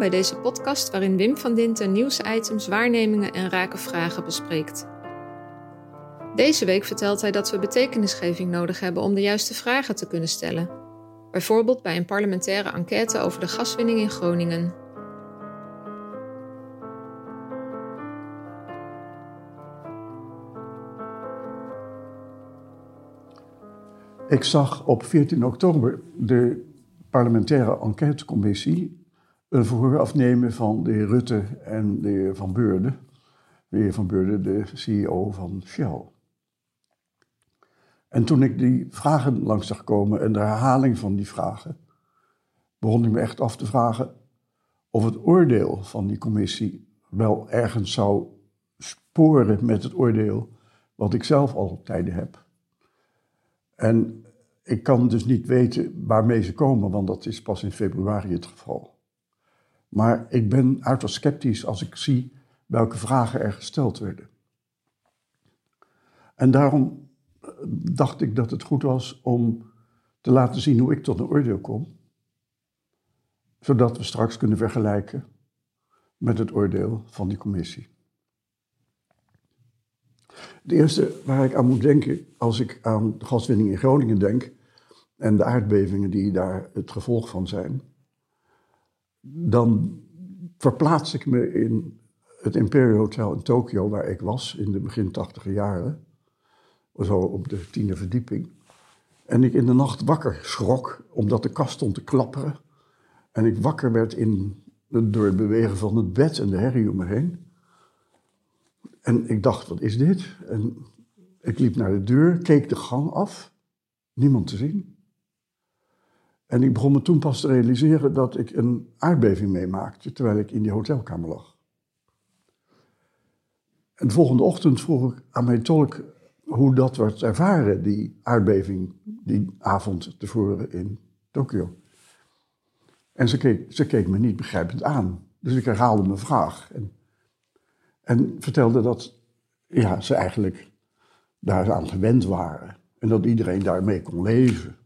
Bij deze podcast waarin Wim van Dinten nieuwsitems, waarnemingen en rake vragen bespreekt. Deze week vertelt hij dat we betekenisgeving nodig hebben om de juiste vragen te kunnen stellen. Bijvoorbeeld bij een parlementaire enquête over de gaswinning in Groningen. Ik zag op 14 oktober de parlementaire enquêtecommissie een verhoor afnemen van de heer Rutte en de heer Van Beurden. De heer Van Beurden, de CEO van Shell. En toen ik die vragen langs zag komen en de herhaling van die vragen, begon ik me echt af te vragen of het oordeel van die commissie wel ergens zou sporen met het oordeel wat ik zelf al tijden heb. En ik kan dus niet weten waarmee ze komen, want dat is pas in februari het geval. Maar ik ben uiterst sceptisch als ik zie welke vragen er gesteld werden. En daarom eh, dacht ik dat het goed was om te laten zien hoe ik tot een oordeel kom, zodat we straks kunnen vergelijken met het oordeel van die commissie. Het eerste waar ik aan moet denken als ik aan de gaswinning in Groningen denk en de aardbevingen die daar het gevolg van zijn, dan verplaats ik me in het Imperial Hotel in Tokio, waar ik was in de begin tachtiger jaren, zo op de tiende verdieping. En ik in de nacht wakker schrok, omdat de kast stond te klapperen. En ik wakker werd in, door het bewegen van het bed en de herrie om me heen. En ik dacht, wat is dit? En ik liep naar de deur, keek de gang af, niemand te zien. En ik begon me toen pas te realiseren dat ik een aardbeving meemaakte terwijl ik in die hotelkamer lag. En de volgende ochtend vroeg ik aan mijn tolk hoe dat werd ervaren, die aardbeving, die avond tevoren in Tokio. En ze keek, ze keek me niet begrijpend aan. Dus ik herhaalde mijn vraag. En en vertelde dat ja, ze eigenlijk daar aan gewend waren. En dat iedereen daarmee kon leven.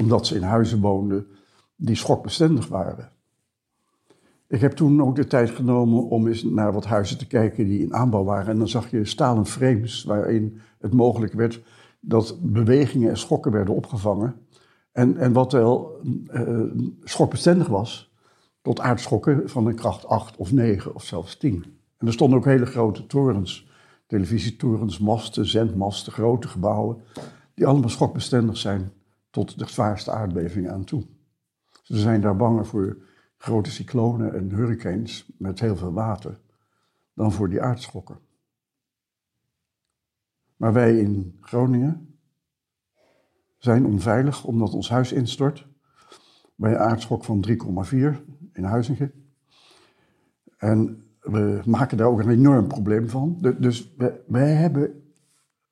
Omdat ze in huizen woonden die schokbestendig waren. Ik heb toen ook de tijd genomen om eens naar wat huizen te kijken die in aanbouw waren. En dan zag je stalen frames waarin het mogelijk werd dat bewegingen en schokken werden opgevangen. En, en wat wel uh, schokbestendig was, tot aardschokken van een kracht 8 of 9 of zelfs 10. En er stonden ook hele grote torens, televisietorens, masten, zendmasten, grote gebouwen, die allemaal schokbestendig zijn tot de zwaarste aardbevingen aan toe. Ze zijn daar banger voor grote cyclonen en hurricanes met heel veel water dan voor die aardschokken. Maar wij in Groningen zijn onveilig omdat ons huis instort bij een aardschok van 3,4 in Huizingen. En we maken daar ook een enorm probleem van. Dus wij, hebben,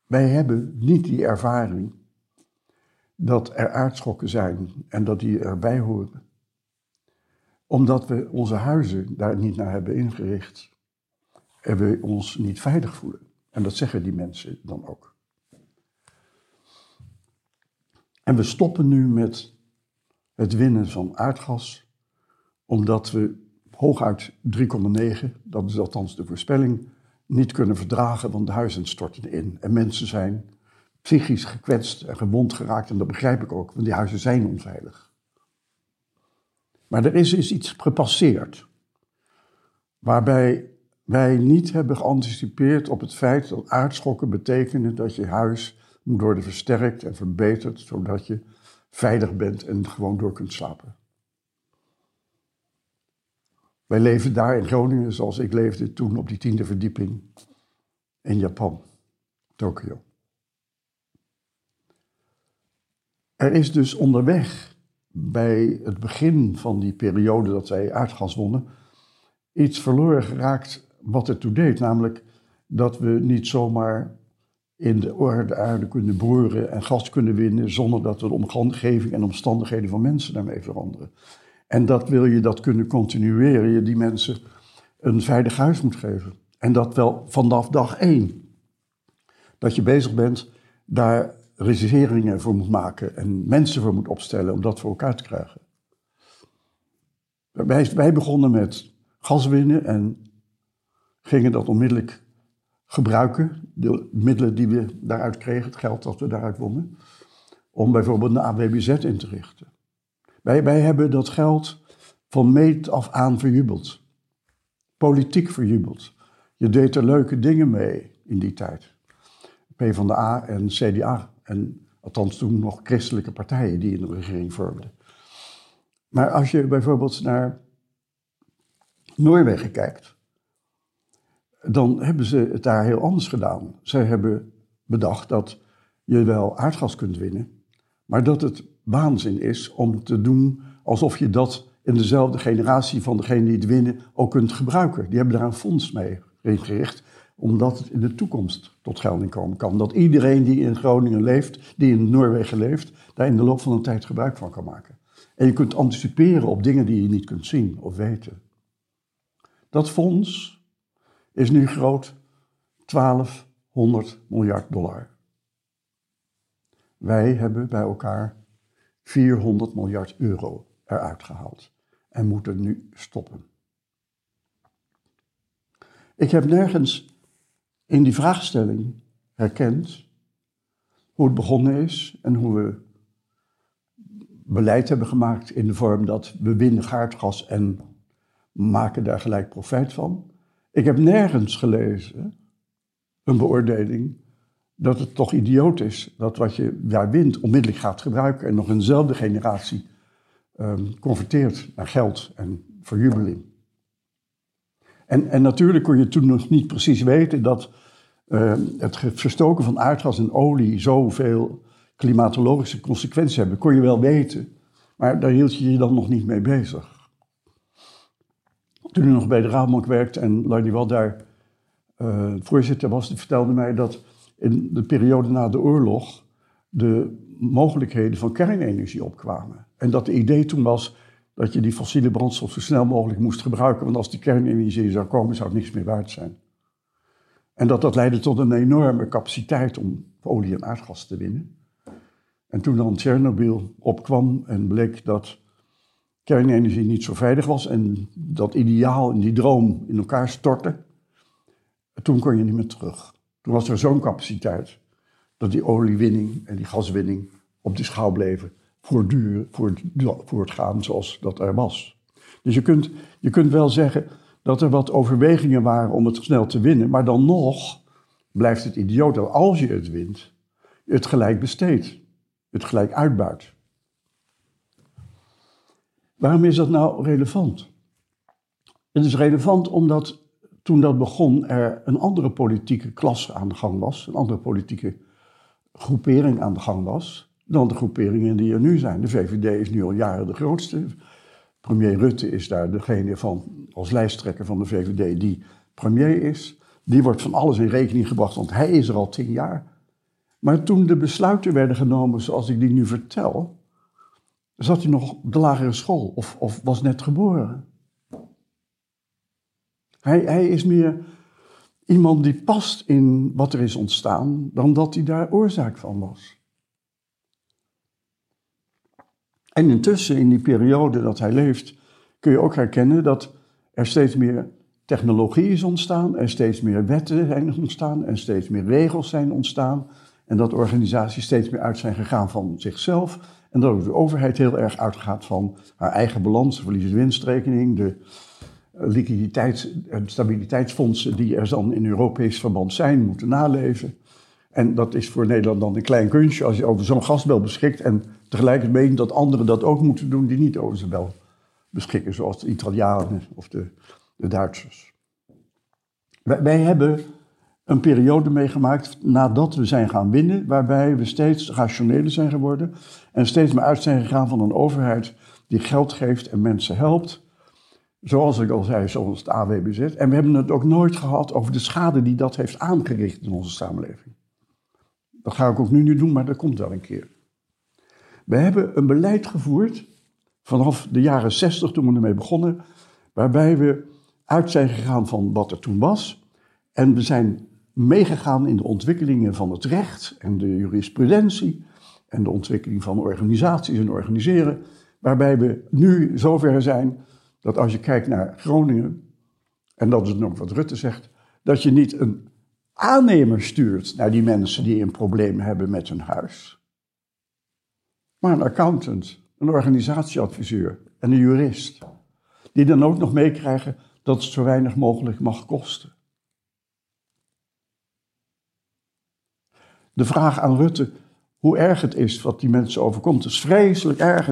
wij hebben niet die ervaring dat er aardschokken zijn en dat die erbij horen. Omdat we onze huizen daar niet naar hebben ingericht en we ons niet veilig voelen. En dat zeggen die mensen dan ook. En we stoppen nu met het winnen van aardgas, omdat we hooguit 3,9, dat is althans de voorspelling, niet kunnen verdragen, want de huizen storten in. En mensen zijn psychisch gekwetst en gewond geraakt, en dat begrijp ik ook, want die huizen zijn onveilig. Maar er is, is iets gepasseerd, waarbij wij niet hebben geanticipeerd op het feit dat aardschokken betekenen dat je huis moet worden versterkt en verbeterd, zodat je veilig bent en gewoon door kunt slapen. Wij leven daar in Groningen zoals ik leefde toen op die tiende verdieping in Japan, Tokio. Er is dus onderweg bij het begin van die periode dat wij aardgas wonnen, iets verloren geraakt wat het toe deed. Namelijk dat we niet zomaar in de aarde kunnen boren en gas kunnen winnen zonder dat we de omgeving en omstandigheden van mensen daarmee veranderen. En dat wil je dat kunnen continueren, je die mensen een veilig huis moet geven. En dat wel vanaf dag één. Dat je bezig bent, daar reserveringen voor moet maken en mensen voor moet opstellen om dat voor elkaar te krijgen. Wij, wij begonnen met gas winnen en gingen dat onmiddellijk gebruiken, de middelen die we daaruit kregen, het geld dat we daaruit wonnen, om bijvoorbeeld een AWBZ in te richten. Wij, wij hebben dat geld van meet af aan verjubeld. Politiek verjubeld. Je deed er leuke dingen mee in die tijd. PvdA en CDA. En althans toen nog christelijke partijen die de regering vormden. Maar als je bijvoorbeeld naar Noorwegen kijkt, dan hebben ze het daar heel anders gedaan. Zij hebben bedacht dat je wel aardgas kunt winnen, maar dat het waanzin is om te doen alsof je dat in dezelfde generatie van degene die het winnen ook kunt gebruiken. Die hebben daar een fonds mee ingericht, omdat het in de toekomst tot gelding komen kan. Dat iedereen die in Groningen leeft, die in Noorwegen leeft, daar in de loop van de tijd gebruik van kan maken. En je kunt anticiperen op dingen die je niet kunt zien of weten. Dat fonds is nu groot 1200 miljard dollar. Wij hebben bij elkaar 400 miljard euro eruit gehaald en moeten nu stoppen. Ik heb nergens in die vraagstelling herkend hoe het begonnen is en hoe we beleid hebben gemaakt in de vorm dat we winnen gaartgas en maken daar gelijk profijt van. Ik heb nergens gelezen een beoordeling dat het toch idioot is dat wat je daar wint onmiddellijk gaat gebruiken en nog in dezelfde generatie um, converteert naar geld en verjubeling. En, en natuurlijk kon je toen nog niet precies weten dat uh, het verstoken van aardgas en olie zoveel klimatologische consequenties hebben. Kon je wel weten, maar daar hield je je dan nog niet mee bezig. Toen ik nog bij de Raadbank werkte en Lardy daar uh, voorzitter was, vertelde mij dat in de periode na de oorlog de mogelijkheden van kernenergie opkwamen. En dat het idee toen was dat je die fossiele brandstof zo snel mogelijk moest gebruiken, want als die kernenergie zou komen, zou het niks meer waard zijn. En dat dat leidde tot een enorme capaciteit om olie en aardgas te winnen. En toen dan Tsjernobyl opkwam en bleek dat kernenergie niet zo veilig was en dat ideaal en die droom in elkaar stortte, toen kon je niet meer terug. Toen was er zo'n capaciteit dat die oliewinning en die gaswinning op de schouw bleven voortduren, voortgaan zoals dat er was. Dus je kunt, je kunt wel zeggen dat er wat overwegingen waren om het snel te winnen, maar dan nog blijft het idioot dat als je het wint, het gelijk besteedt, het gelijk uitbuit. Waarom is dat nou relevant? Het is relevant omdat toen dat begon er een andere politieke klasse aan de gang was, een andere politieke groepering aan de gang was dan de groeperingen die er nu zijn. De VVD is nu al jaren de grootste. Premier Rutte is daar degene van, als lijsttrekker van de VVD die premier is. Die wordt van alles in rekening gebracht, want hij is er al tien jaar. Maar toen de besluiten werden genomen zoals ik die nu vertel, zat hij nog op de lagere school of, of was net geboren. Hij, hij is meer iemand die past in wat er is ontstaan, dan dat hij daar oorzaak van was. En intussen, in die periode dat hij leeft, kun je ook herkennen dat er steeds meer technologie is ontstaan, er steeds meer wetten zijn ontstaan en steeds meer regels zijn ontstaan. En dat organisaties steeds meer uit zijn gegaan van zichzelf. En dat ook de overheid heel erg uitgaat van haar eigen balans, de verlies- winstrekening, de liquiditeits- en stabiliteitsfondsen die er dan in Europees verband zijn, moeten naleven. En dat is voor Nederland dan een klein kunstje als je over zo'n gasbel beschikt en tegelijkertijd dat anderen dat ook moeten doen die niet over zo'n bel beschikken, zoals de Italianen of de, de Duitsers. Wij, wij, hebben een periode meegemaakt nadat we zijn gaan winnen, waarbij we steeds rationeler zijn geworden en steeds meer uit zijn gegaan van een overheid die geld geeft en mensen helpt. Zoals ik al zei, zoals het AWBZ. En we hebben het ook nooit gehad over de schade die dat heeft aangericht in onze samenleving. Dat ga ik ook nu niet doen, maar dat komt wel een keer. We hebben een beleid gevoerd vanaf de jaren 60 toen we ermee begonnen, waarbij we uit zijn gegaan van wat er toen was. En we zijn meegegaan in de ontwikkelingen van het recht en de jurisprudentie en de ontwikkeling van organisaties en organiseren, waarbij we nu zover zijn dat als je kijkt naar Groningen, en dat is nog wat Rutte zegt, dat je niet een aannemer stuurt naar die mensen die een probleem hebben met hun huis, maar een accountant, een organisatieadviseur en een jurist, die dan ook nog meekrijgen dat het zo weinig mogelijk mag kosten. De vraag aan Rutte hoe erg het is wat die mensen overkomt, is vreselijk erg.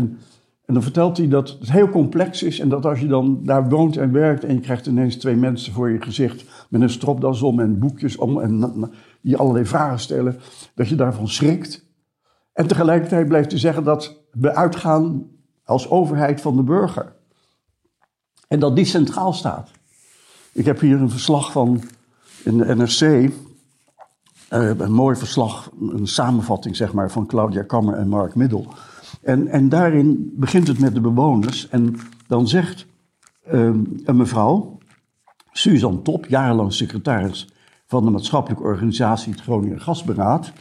En dan vertelt hij dat het heel complex is en dat als je dan daar woont en werkt en je krijgt ineens twee mensen voor je gezicht met een stropdas om en boekjes om en die allerlei vragen stellen, dat je daarvan schrikt. En tegelijkertijd blijft hij zeggen dat we uitgaan als overheid van de burger. En dat die centraal staat. Ik heb hier een verslag van in de NRC, uh, een mooi verslag, een samenvatting zeg maar, van Claudia Kammer en Mark Middel. En, en daarin begint het met de bewoners. En dan zegt uh, een mevrouw, Suzanne Top, jarenlang secretaris van de maatschappelijke organisatie het Groningen Gasberaad.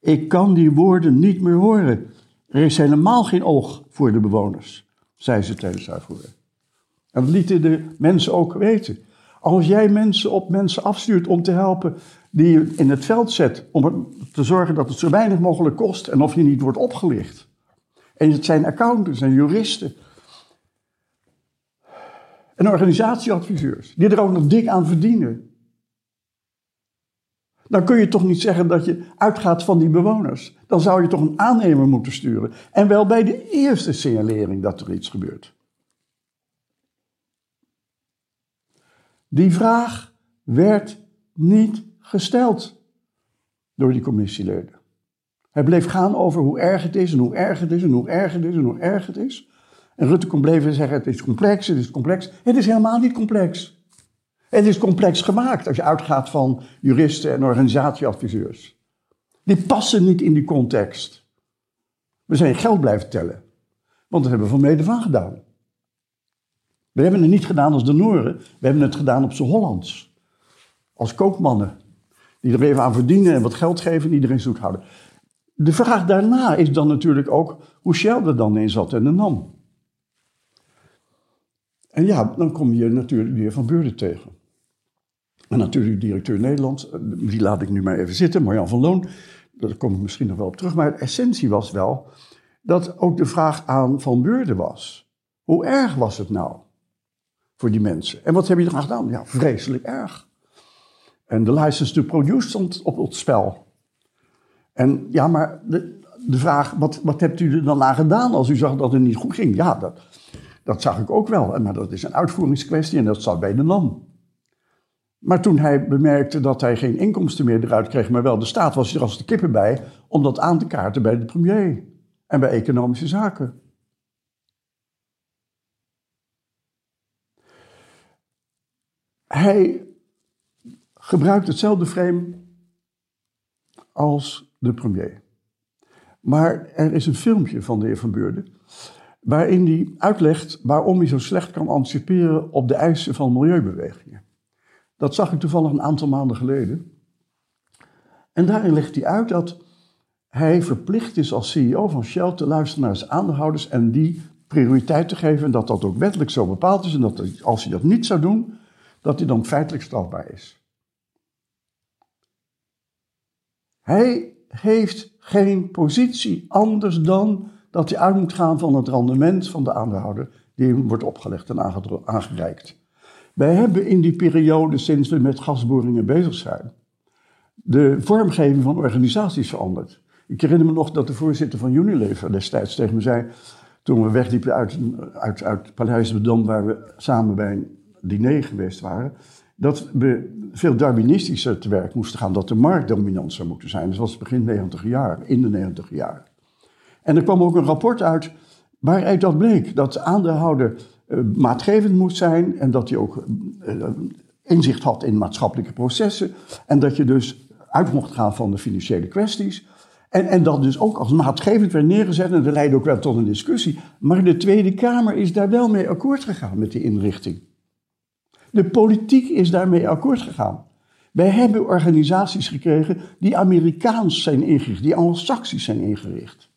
Ik kan die woorden niet meer horen. Er is helemaal geen oog voor de bewoners, zei ze tijdens haar verhoor. En dat lieten de mensen ook weten. Als jij mensen op mensen afstuurt om te helpen die je in het veld zet, om te zorgen dat het zo weinig mogelijk kost en of je niet wordt opgelicht. En het zijn accountants en juristen. En organisatieadviseurs, die er ook nog dik aan verdienen. Dan kun je toch niet zeggen dat je uitgaat van die bewoners. Dan zou je toch een aannemer moeten sturen. En wel bij de eerste signalering dat er iets gebeurt. Die vraag werd niet gesteld door die commissieleden. Hij bleef gaan over hoe erg het is en hoe erg het is en hoe erg het is en hoe erg het is. En Rutte kon blijven zeggen: het is complex, het is complex. Het is helemaal niet complex. Het is complex gemaakt als je uitgaat van juristen en organisatieadviseurs. Die passen niet in die context. We zijn geld blijven tellen, want dat hebben we van mede van gedaan. We hebben het niet gedaan als de Nooren, we hebben het gedaan op z'n Hollands. Als koopmannen, die er even aan verdienen en wat geld geven en iedereen zoet houden. De vraag daarna is dan natuurlijk ook hoe Shell er dan in zat en de NAM. En ja, dan kom je natuurlijk weer Van Beurden tegen. En natuurlijk directeur Nederland, die laat ik nu maar even zitten, Marjan van Loon. Daar kom ik misschien nog wel op terug. Maar de essentie was wel dat ook de vraag aan Van Beurden was. Hoe erg was het nou? voor die mensen. En wat heb je eraan gedaan? Ja, vreselijk erg. En de license to produce stond op het spel. En ja, maar de, de vraag, wat, wat hebt u er dan aan gedaan als u zag dat het niet goed ging? Ja, dat, dat zag ik ook wel. Maar dat is een uitvoeringskwestie en dat zat bij de NAM. Maar toen hij bemerkte dat hij geen inkomsten meer eruit kreeg, maar wel de staat, was er als de kippen bij om dat aan te kaarten bij de premier en bij economische zaken. Hij gebruikt hetzelfde frame als de premier. Maar er is een filmpje van de heer Van Beurden waarin hij uitlegt waarom hij zo slecht kan anticiperen op de eisen van milieubewegingen. Dat zag ik toevallig een aantal maanden geleden. En daarin legt hij uit dat hij verplicht is als CEO van Shell te luisteren naar zijn aandeelhouders en die prioriteit te geven en dat dat ook wettelijk zo bepaald is en dat als hij dat niet zou doen, dat hij dan feitelijk strafbaar is. Hij heeft geen positie anders dan dat hij uit moet gaan van het rendement van de aandeelhouder die wordt opgelegd en aangereikt. Wij hebben in die periode, sinds we met gasboringen bezig zijn, de vormgeving van organisaties veranderd. Ik herinner me nog dat de voorzitter van Unilever destijds tegen me zei, toen we wegliepen uit, uit, uit Paleis de Dom, waar we samen bij een diner geweest waren, dat we veel Darwinistischer te werk moesten gaan, dat de markt dominant zou moeten zijn. Dat was begin 90 jaar, in de 90 jaar. En er kwam ook een rapport uit waaruit dat bleek, dat de aandeelhouder uh, maatgevend moest zijn en dat hij ook uh, inzicht had in maatschappelijke processen en dat je dus uit mocht gaan van de financiële kwesties. En, en dat dus ook als maatgevend werd neergezet en dat leidde ook wel tot een discussie. Maar de Tweede Kamer is daar wel mee akkoord gegaan met die inrichting. De politiek is daarmee akkoord gegaan. Wij hebben organisaties gekregen die Amerikaans zijn ingericht, die Anglo-Saxisch zijn ingericht.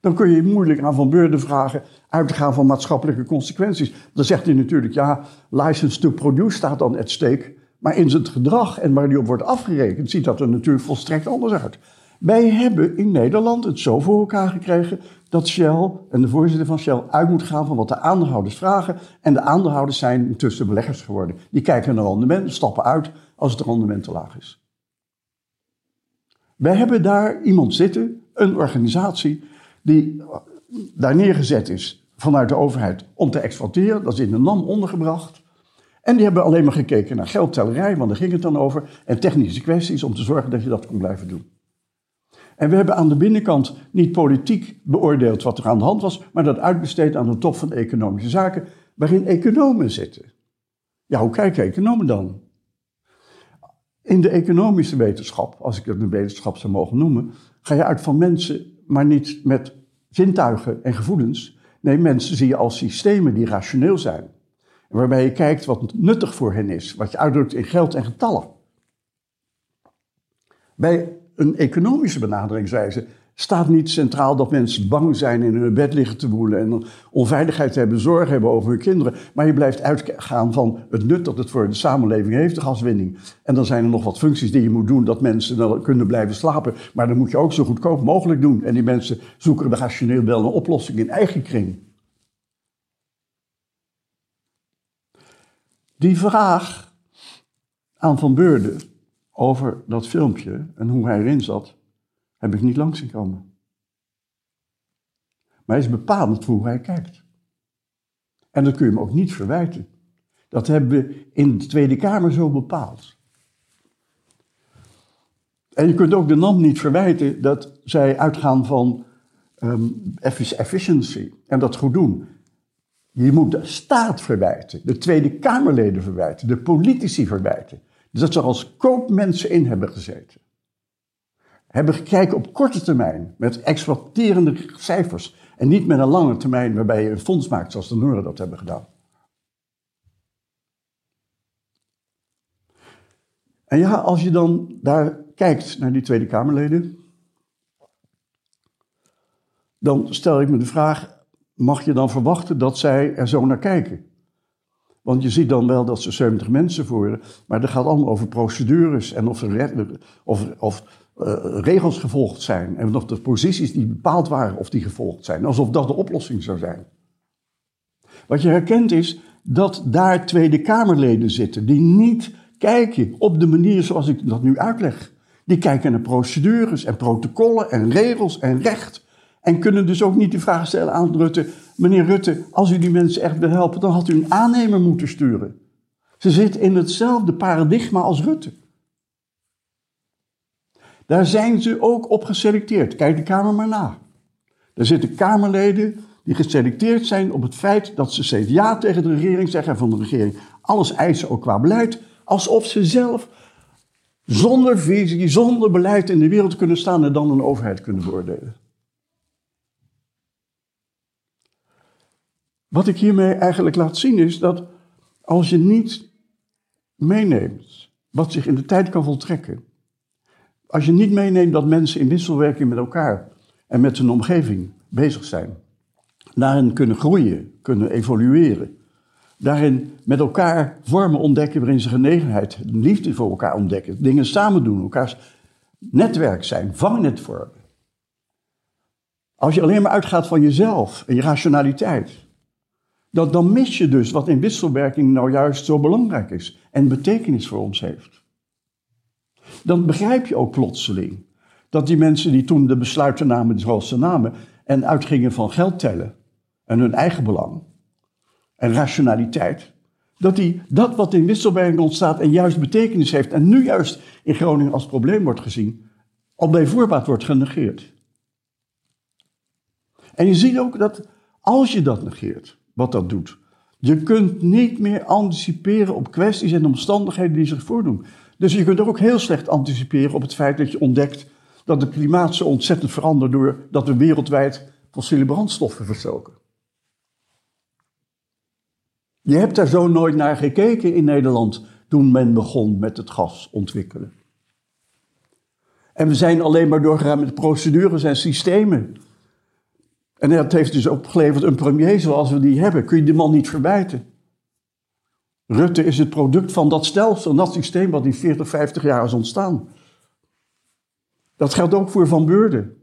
Dan kun je moeilijk aan Van Beurden vragen uit te gaan van maatschappelijke consequenties. Dan zegt hij natuurlijk, ja, license to produce staat dan at stake. Maar in zijn gedrag en waar die op wordt afgerekend, ziet dat er natuurlijk volstrekt anders uit. Wij hebben in Nederland het zo voor elkaar gekregen dat Shell en de voorzitter van Shell uit moet gaan van wat de aandeelhouders vragen. En de aandeelhouders zijn intussen beleggers geworden. Die kijken naar rendement, stappen uit als het rendement te laag is. Wij hebben daar iemand zitten, een organisatie, die daar neergezet is vanuit de overheid om te exploiteren. Dat is in de NAM ondergebracht. En die hebben alleen maar gekeken naar geldtellerij, want daar ging het dan over, en technische kwesties om te zorgen dat je dat kon blijven doen. En we hebben aan de binnenkant niet politiek beoordeeld wat er aan de hand was, maar dat uitbesteed aan de top van economische zaken, waarin economen zitten. Ja, hoe kijken economen dan? In de economische wetenschap, als ik het een wetenschap zou mogen noemen, ga je uit van mensen, maar niet met zintuigen en gevoelens. Nee, mensen zie je als systemen die rationeel zijn. Waarbij je kijkt wat nuttig voor hen is, wat je uitdrukt in geld en getallen. Bij een economische benaderingswijze staat niet centraal dat mensen bang zijn in hun bed liggen te woelen en onveiligheid hebben, zorgen hebben over hun kinderen. Maar je blijft uitgaan van het nut dat het voor de samenleving heeft, de gaswinning. En dan zijn er nog wat functies die je moet doen, dat mensen dan kunnen blijven slapen. Maar dan moet je ook zo goedkoop mogelijk doen. En die mensen zoeken rationeel wel een oplossing in eigen kring. Die vraag aan Van Beurden over dat filmpje en hoe hij erin zat, heb ik niet langs zien. Maar hij is voor hoe hij kijkt. En dat kun je hem ook niet verwijten. Dat hebben we in de Tweede Kamer zo bepaald. En je kunt ook de NAM niet verwijten dat zij uitgaan van um, efficiency en dat goed doen. Je moet de staat verwijten, de Tweede Kamerleden verwijten, de politici verwijten. Dus dat ze als koopmensen in hebben gezeten. Hebben gekeken op korte termijn, met exploiterende cijfers. En niet met een lange termijn waarbij je een fonds maakt zoals de Noorden dat hebben gedaan. En ja, als je dan daar kijkt naar die Tweede Kamerleden, dan stel ik me de vraag, mag je dan verwachten dat zij er zo naar kijken? Want je ziet dan wel dat ze 70 mensen voeren, maar dat gaat allemaal over procedures en of, of, of uh, regels gevolgd zijn. En of de posities die bepaald waren, of die gevolgd zijn. Alsof dat de oplossing zou zijn. Wat je herkent is dat daar Tweede Kamerleden zitten die niet kijken op de manier zoals ik dat nu uitleg. Die kijken naar procedures en protocollen en regels en recht. En kunnen dus ook niet de vraag stellen aan Rutte: meneer Rutte, als u die mensen echt wil helpen, dan had u een aannemer moeten sturen. Ze zitten in hetzelfde paradigma als Rutte. Daar zijn ze ook op geselecteerd. Kijk de Kamer maar na. Er zitten Kamerleden die geselecteerd zijn op het feit dat ze steeds ja tegen de regering zeggen en van de regering alles eisen, ook qua beleid, alsof ze zelf zonder visie, zonder beleid in de wereld kunnen staan en dan een overheid kunnen beoordelen. Wat ik hiermee eigenlijk laat zien is dat als je niet meeneemt wat zich in de tijd kan voltrekken, als je niet meeneemt dat mensen in wisselwerking met elkaar en met hun omgeving bezig zijn, daarin kunnen groeien, kunnen evolueren, daarin met elkaar vormen ontdekken waarin ze genegenheid, liefde voor elkaar ontdekken, dingen samen doen, elkaars netwerk zijn, vangnet vormen. Als je alleen maar uitgaat van jezelf en je rationaliteit, dat, dan mis je dus wat in wisselwerking nou juist zo belangrijk is en betekenis voor ons heeft. Dan begrijp je ook plotseling dat die mensen die toen de besluiten namen zoals ze namen en uitgingen van geld tellen en hun eigen belang en rationaliteit, dat die dat wat in wisselwerking ontstaat en juist betekenis heeft en nu juist in Groningen als probleem wordt gezien, al bij voorbaat wordt genegeerd. En je ziet ook dat als je dat negeert, wat dat doet. Je kunt niet meer anticiperen op kwesties en omstandigheden die zich voordoen. Dus je kunt ook heel slecht anticiperen op het feit dat je ontdekt dat het klimaat zo ontzettend verandert doordat we wereldwijd fossiele brandstoffen verstoken. Je hebt daar zo nooit naar gekeken in Nederland toen men begon met het gas ontwikkelen. En we zijn alleen maar doorgegaan met procedures en systemen En dat heeft dus opgeleverd een premier zoals we die hebben. Kun je die man niet verbijten. Rutte is het product van dat stelsel, dat systeem wat in 40, 50 jaar is ontstaan. Dat geldt ook voor Van Beurden.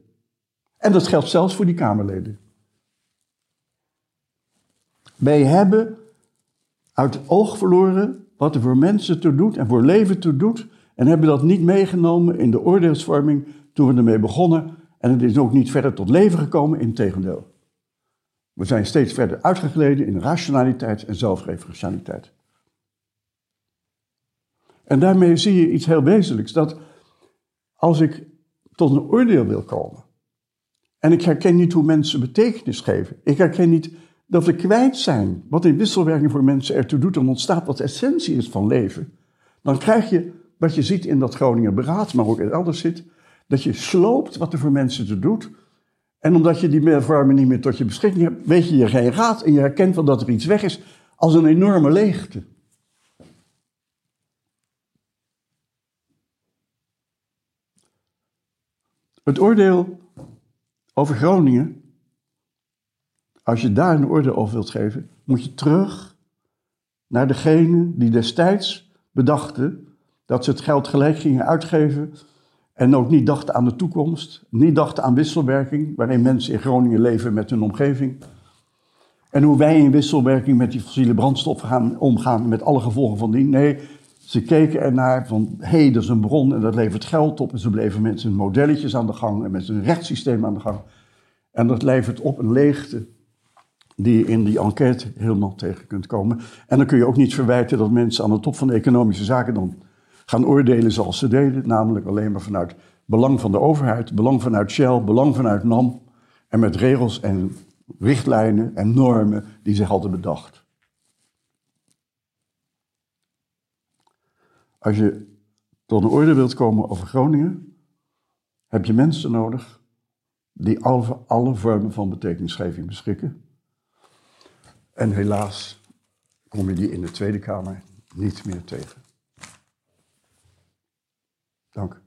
En dat geldt zelfs voor die Kamerleden. Wij hebben uit het oog verloren wat er voor mensen toe doet en voor leven toe doet. En hebben dat niet meegenomen in de oordeelsvorming toen we ermee begonnen. En het is ook niet verder tot leven gekomen, in tegendeel. We zijn steeds verder uitgegleden in rationaliteit en zelfreferentialiteit. En daarmee zie je iets heel wezenlijks. Dat als ik tot een oordeel wil komen. En ik herken niet hoe mensen betekenis geven. Ik herken niet dat we kwijt zijn wat in wisselwerking voor mensen ertoe doet en ontstaat wat de essentie is van leven. Dan krijg je wat je ziet in dat Groninger Beraad, maar ook elders zit, dat je sloopt wat er voor mensen te doet. En omdat je die vormen niet meer tot je beschikking hebt, weet je je geen raad en je herkent wel dat er iets weg is als een enorme leegte. Het oordeel over Groningen, als je daar een oordeel over wilt geven, moet je terug naar degene die destijds bedachten dat ze het geld gelijk gingen uitgeven en ook niet dachten aan de toekomst, niet dachten aan wisselwerking, waarin mensen in Groningen leven met hun omgeving. En hoe wij in wisselwerking met die fossiele brandstoffen gaan omgaan met alle gevolgen van die. Nee, ze keken ernaar van, hé, hey, dat is een bron en dat levert geld op. En ze bleven met hun modelletjes aan de gang en met hun rechtssysteem aan de gang. En dat levert op een leegte die je in die enquête helemaal tegen kunt komen. En dan kun je ook niet verwijten dat mensen aan de top van de economische zaken dan gaan oordelen zoals ze deden. Namelijk alleen maar vanuit belang van de overheid, belang vanuit Shell, belang vanuit NAM. En met regels en richtlijnen en normen die zich hadden bedacht. Als je tot een orde wilt komen over Groningen, heb je mensen nodig die over alle vormen van betekenisgeving beschikken. En helaas kom je die in de Tweede Kamer niet meer tegen. Dank.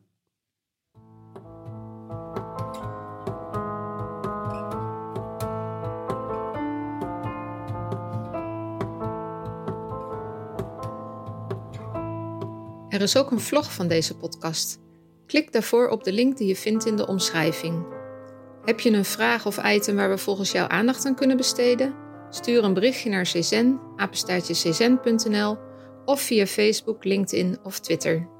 Er is ook een vlog van deze podcast. Klik daarvoor op de link die je vindt in de omschrijving. Heb je een vraag of item waar we volgens jou aandacht aan kunnen besteden? Stuur een berichtje naar czen, of via Facebook, LinkedIn of Twitter.